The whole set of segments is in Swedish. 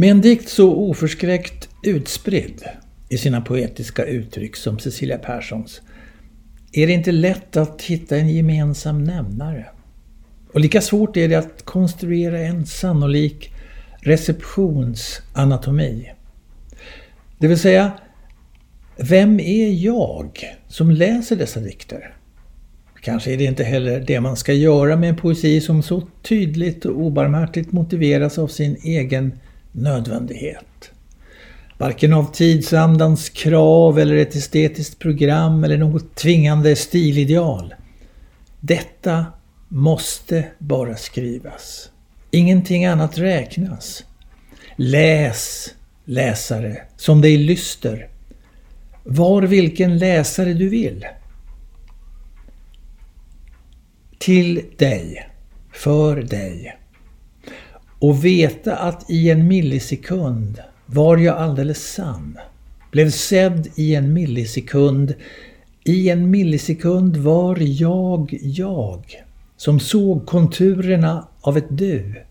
Med en dikt så oförskräckt utspridd i sina poetiska uttryck som Cecilia Perssons är det inte lätt att hitta en gemensam nämnare. Och lika svårt är det att konstruera en sannolik receptionsanatomi. Det vill säga, vem är jag som läser dessa dikter? Kanske är det inte heller det man ska göra med en poesi som så tydligt och obarmhärtigt motiveras av sin egen nödvändighet. Varken av tidsandans krav eller ett estetiskt program eller något tvingande stilideal. Detta måste bara skrivas. Ingenting annat räknas. Läs, läsare, som dig lyster. Var vilken läsare du vill. Till dig, för dig. Och veta att i en millisekund var jag alldeles sann. Blev sedd i en millisekund. I en millisekund var jag jag. Som såg konturerna av ett du.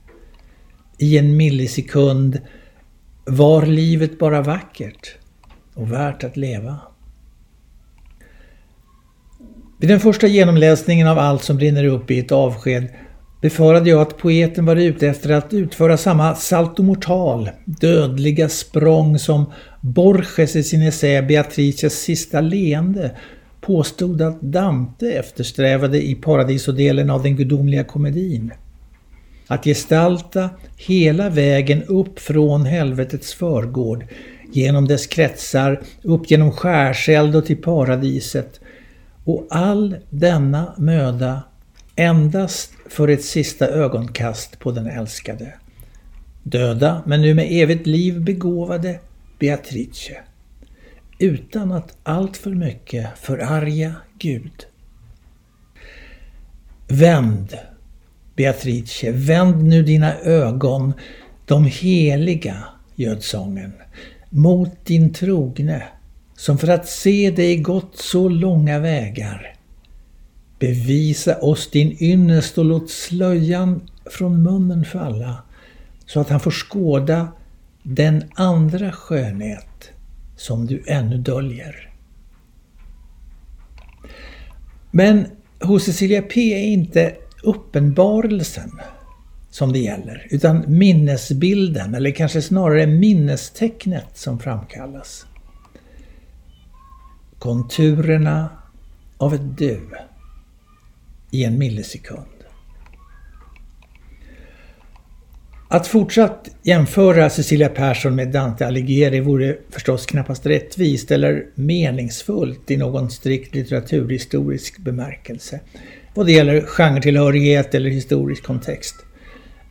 I en millisekund var livet bara vackert och värt att leva. Vid den första genomläsningen av allt som brinner upp i ett avsked befarade jag att poeten var ute efter att utföra samma saltomortal, dödliga språng som Borges i sin essä Beatrices sista leende påstod att Dante eftersträvade i paradisodelen av den gudomliga komedin. Att gestalta hela vägen upp från helvetets förgård, genom dess kretsar, upp genom skärseld och till paradiset. Och all denna möda endast för ett sista ögonkast på den älskade. Döda, men nu med evigt liv begåvade Beatrice. Utan att allt för mycket förarga Gud. Vänd, Beatrice, vänd nu dina ögon, de heliga, göd sången, mot din trogne, som för att se dig gått så långa vägar Bevisa oss din ynnest och låt slöjan från munnen falla så att han får skåda den andra skönhet som du ännu döljer. Men hos Cecilia P är inte uppenbarelsen som det gäller, utan minnesbilden, eller kanske snarare minnestecknet som framkallas. Konturerna av ett du i en millisekund. Att fortsatt jämföra Cecilia Persson med Dante Alighieri vore förstås knappast rättvist eller meningsfullt i någon strikt litteraturhistorisk bemärkelse vad det gäller genretillhörighet eller historisk kontext.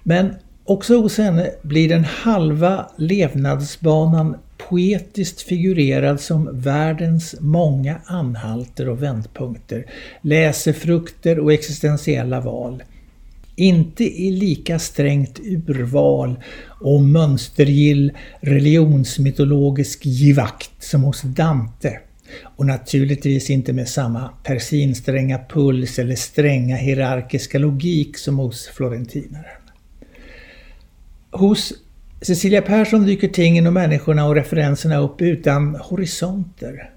Men också hos henne blir den halva levnadsbanan poetiskt figurerad som världens många anhalter och vändpunkter, läsefrukter och existentiella val. Inte i lika strängt urval och mönstergill religionsmytologisk givakt som hos Dante. Och naturligtvis inte med samma persinstränga puls eller stränga hierarkiska logik som hos florentinaren. Hos Cecilia Persson dyker tingen och människorna och referenserna upp utan horisonter.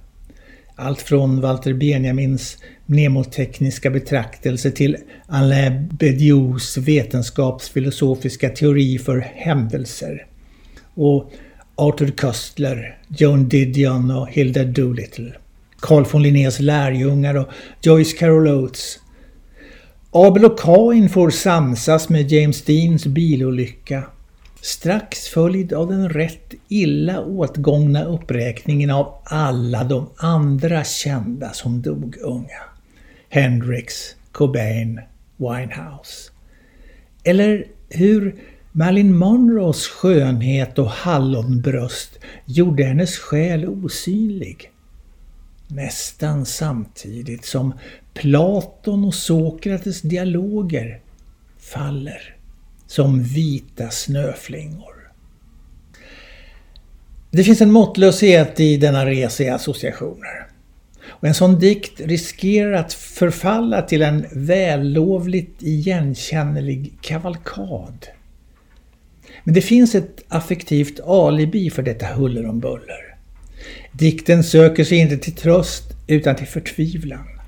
Allt från Walter Benjamins mnemotekniska betraktelse till Alain Bedious vetenskapsfilosofiska teori för händelser. Och Arthur Köstler, Joan Didion och Hilda Doolittle. Carl von Linnés lärjungar och Joyce Carol Oates. Abel och Cain får samsas med James Deans bilolycka strax följd av den rätt illa åtgångna uppräkningen av alla de andra kända som dog unga. Hendrix, Cobain, Winehouse. Eller hur Marilyn Monroes skönhet och hallonbröst gjorde hennes själ osynlig. Nästan samtidigt som Platon och Sokrates dialoger faller som vita snöflingor. Det finns en måttlöshet i denna resa i associationer. Och en sån dikt riskerar att förfalla till en vällovligt igenkännlig kavalkad. Men det finns ett affektivt alibi för detta huller om buller. Dikten söker sig inte till tröst utan till förtvivlan.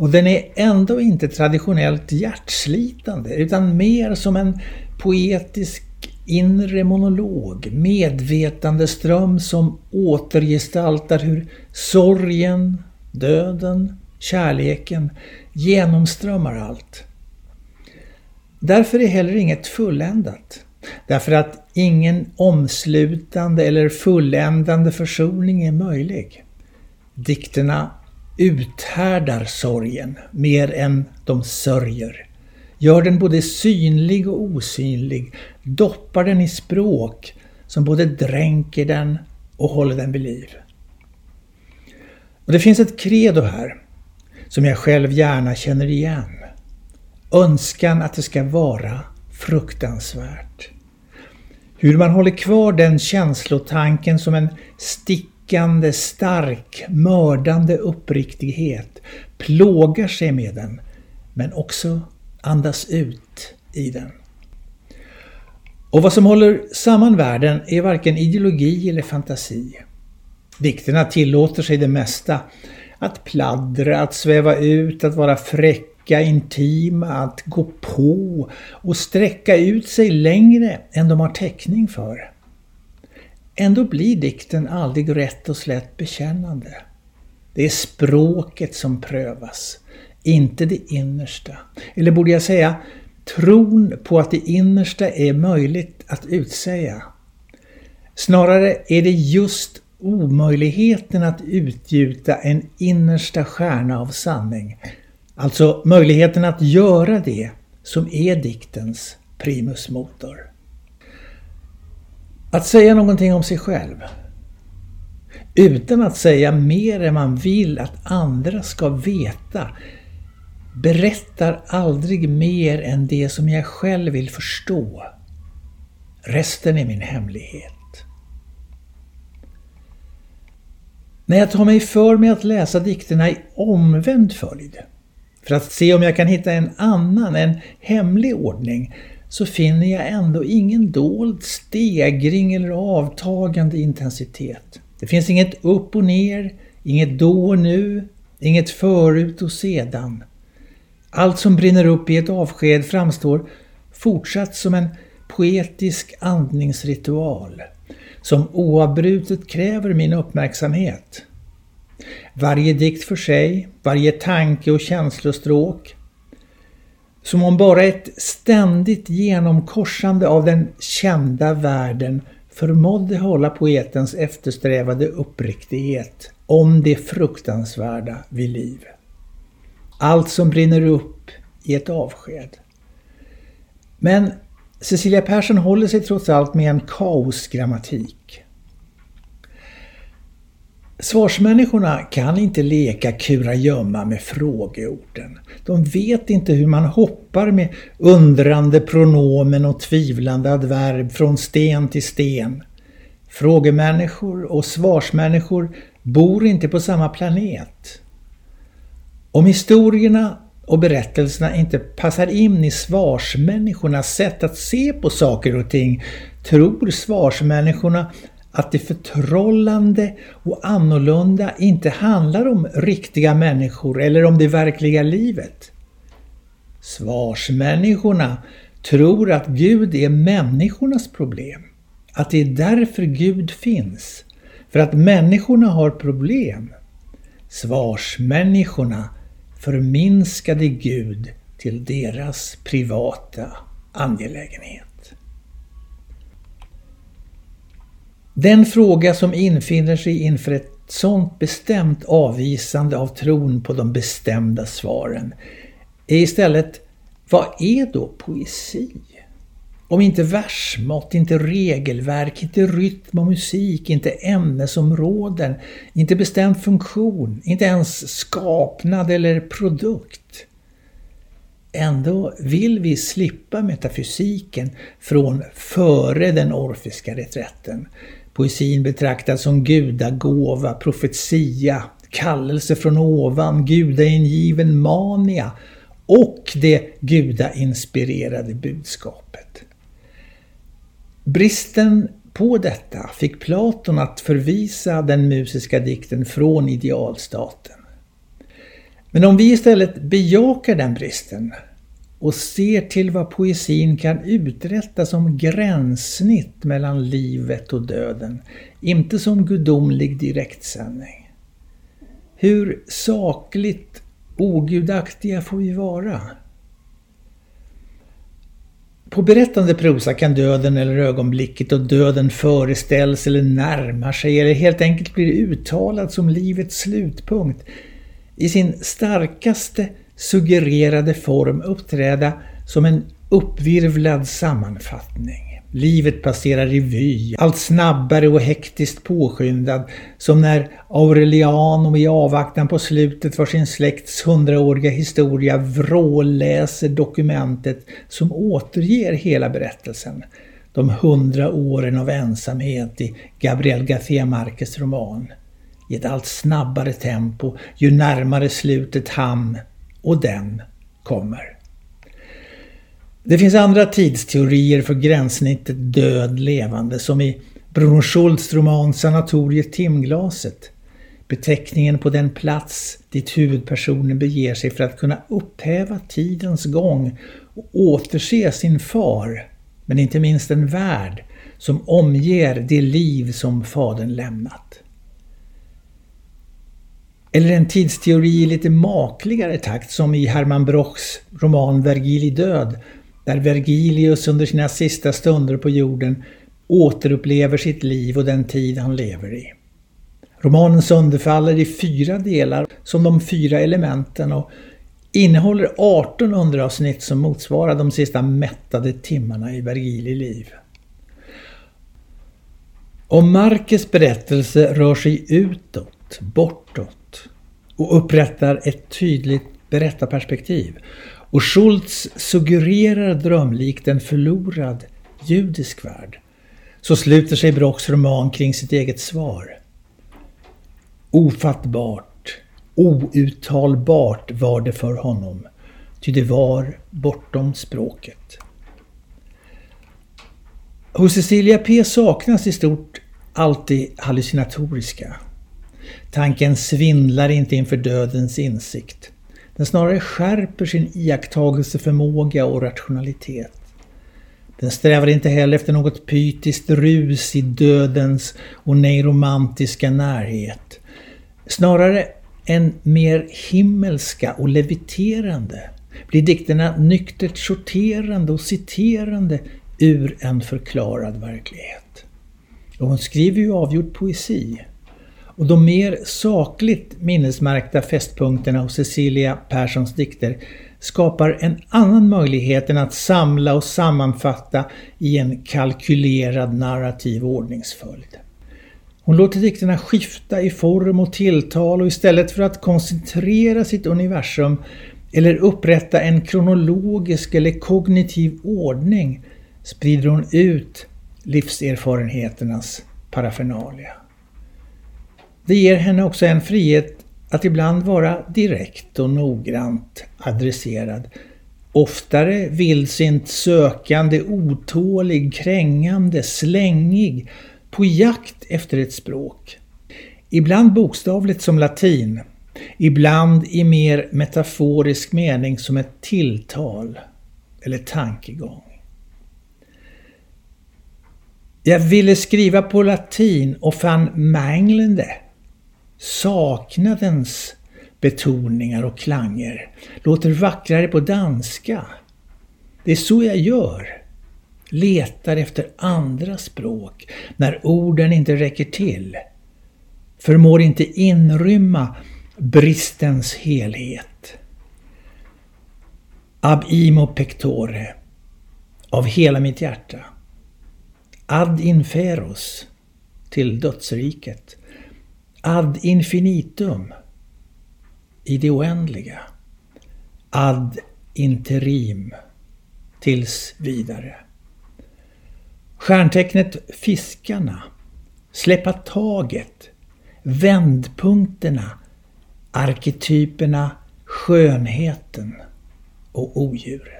Och den är ändå inte traditionellt hjärtslitande utan mer som en poetisk inre monolog, medvetande ström som återgestaltar hur sorgen, döden, kärleken genomströmmar allt. Därför är heller inget fulländat. Därför att ingen omslutande eller fulländande försoning är möjlig. Dikterna uthärdar sorgen mer än de sörjer. Gör den både synlig och osynlig, doppar den i språk som både dränker den och håller den vid liv. Och Det finns ett credo här som jag själv gärna känner igen. Önskan att det ska vara fruktansvärt. Hur man håller kvar den känslotanken som en stickande, stark, mördande uppriktighet, plågar sig med den, men också andas ut i den. Och vad som håller samman världen är varken ideologi eller fantasi. Dikterna tillåter sig det mesta. Att pladdra, att sväva ut, att vara fräcka, intima, att gå på och sträcka ut sig längre än de har täckning för. Ändå blir dikten aldrig rätt och slätt bekännande. Det är språket som prövas, inte det innersta. Eller borde jag säga tron på att det innersta är möjligt att utsäga. Snarare är det just omöjligheten att utgjuta en innersta stjärna av sanning, alltså möjligheten att göra det som är diktens primus motor. Att säga någonting om sig själv utan att säga mer än man vill att andra ska veta berättar aldrig mer än det som jag själv vill förstå. Resten är min hemlighet. När jag tar mig för med att läsa dikterna i omvänd följd, för att se om jag kan hitta en annan, en hemlig ordning, så finner jag ändå ingen dold stegring eller avtagande intensitet. Det finns inget upp och ner, inget då och nu, inget förut och sedan. Allt som brinner upp i ett avsked framstår fortsatt som en poetisk andningsritual som oavbrutet kräver min uppmärksamhet. Varje dikt för sig, varje tanke och känslostråk. Som om bara ett ständigt genomkorsande av den kända världen förmådde hålla poetens eftersträvade uppriktighet om det fruktansvärda vid liv. Allt som brinner upp i ett avsked. Men Cecilia Persson håller sig trots allt med en kaosgrammatik. Svarsmänniskorna kan inte leka kurragömma med frågeorden. De vet inte hur man hoppar med undrande pronomen och tvivlande adverb från sten till sten. Frågemänniskor och svarsmänniskor bor inte på samma planet. Om historierna och berättelserna inte passar in i svarsmänniskornas sätt att se på saker och ting tror svarsmänniskorna att det förtrollande och annorlunda inte handlar om riktiga människor eller om det verkliga livet. Svarsmänniskorna tror att Gud är människornas problem. Att det är därför Gud finns. För att människorna har problem. Svarsmänniskorna förminskade Gud till deras privata angelägenhet. Den fråga som infinner sig inför ett sådant bestämt avvisande av tron på de bestämda svaren är istället vad är då poesi? Om inte versmått, inte regelverk, inte rytm och musik, inte ämnesområden, inte bestämd funktion, inte ens skapnad eller produkt. Ändå vill vi slippa metafysiken från före den orfiska reträtten. Poesin betraktas som gudagåva, profetia, kallelse från ovan, gudaingiven mania och det gudainspirerade budskapet. Bristen på detta fick Platon att förvisa den musiska dikten från idealstaten. Men om vi istället bejakar den bristen och ser till vad poesin kan uträtta som gränssnitt mellan livet och döden, inte som gudomlig direktsändning. Hur sakligt ogudaktiga får vi vara? På berättande prosa kan döden eller ögonblicket då döden föreställs eller närmar sig eller helt enkelt blir uttalad som livets slutpunkt i sin starkaste suggererade form uppträda som en uppvirvlad sammanfattning. Livet passerar revy, allt snabbare och hektiskt påskyndad, som när Aureliano i avvaktan på slutet för sin släkts hundraåriga historia vråläser dokumentet som återger hela berättelsen. De hundra åren av ensamhet i Gabriel García Márquez roman. I ett allt snabbare tempo ju närmare slutet han och den kommer. Det finns andra tidsteorier för gränssnittet död-levande som i Bruno Schultz roman Sanatoriet Timglaset. Beteckningen på den plats dit huvudpersonen beger sig för att kunna upphäva tidens gång och återse sin far, men inte minst en värld som omger det liv som fadern lämnat. Eller en tidsteori i lite makligare takt som i Hermann Brochs roman Vergil död där Vergilius under sina sista stunder på jorden återupplever sitt liv och den tid han lever i. Romanen sönderfaller i fyra delar som de fyra elementen och innehåller 18 underavsnitt som motsvarar de sista mättade timmarna i Vergili liv. Om Markes berättelse rör sig utåt, bortåt och upprättar ett tydligt berättarperspektiv och Schultz suggererar drömlikt en förlorad judisk värld. Så sluter sig Brocks roman kring sitt eget svar. Ofattbart, outtalbart var det för honom, ty det var bortom språket. Hos Cecilia P saknas i stort alltid hallucinatoriska. Tanken svindlar inte inför dödens insikt. Den snarare skärper sin iakttagelseförmåga och rationalitet. Den strävar inte heller efter något pytiskt rus i dödens och neuromantiska närhet. Snarare en mer himmelska och leviterande blir dikterna nyktert sorterande och citerande ur en förklarad verklighet. Och hon skriver ju avgjort poesi. Och de mer sakligt minnesmärkta fästpunkterna hos Cecilia Perssons dikter skapar en annan möjlighet än att samla och sammanfatta i en kalkylerad narrativ ordningsföljd. Hon låter dikterna skifta i form och tilltal och istället för att koncentrera sitt universum eller upprätta en kronologisk eller kognitiv ordning sprider hon ut livserfarenheternas parafernalia. Det ger henne också en frihet att ibland vara direkt och noggrant adresserad. Oftare vildsint sökande, otålig, krängande, slängig, på jakt efter ett språk. Ibland bokstavligt som latin, ibland i mer metaforisk mening som ett tilltal eller tankegång. Jag ville skriva på latin och fann manglande saknadens betoningar och klanger låter vackrare på danska. Det är så jag gör. Letar efter andra språk när orden inte räcker till. Förmår inte inrymma bristens helhet. Ab imo pectore. Av hela mitt hjärta. Ad inferos. Till dödsriket ad infinitum, i det oändliga. Ad interim, tills vidare. Stjärntecknet Fiskarna, släppa taget, vändpunkterna, arketyperna, skönheten och odjuret.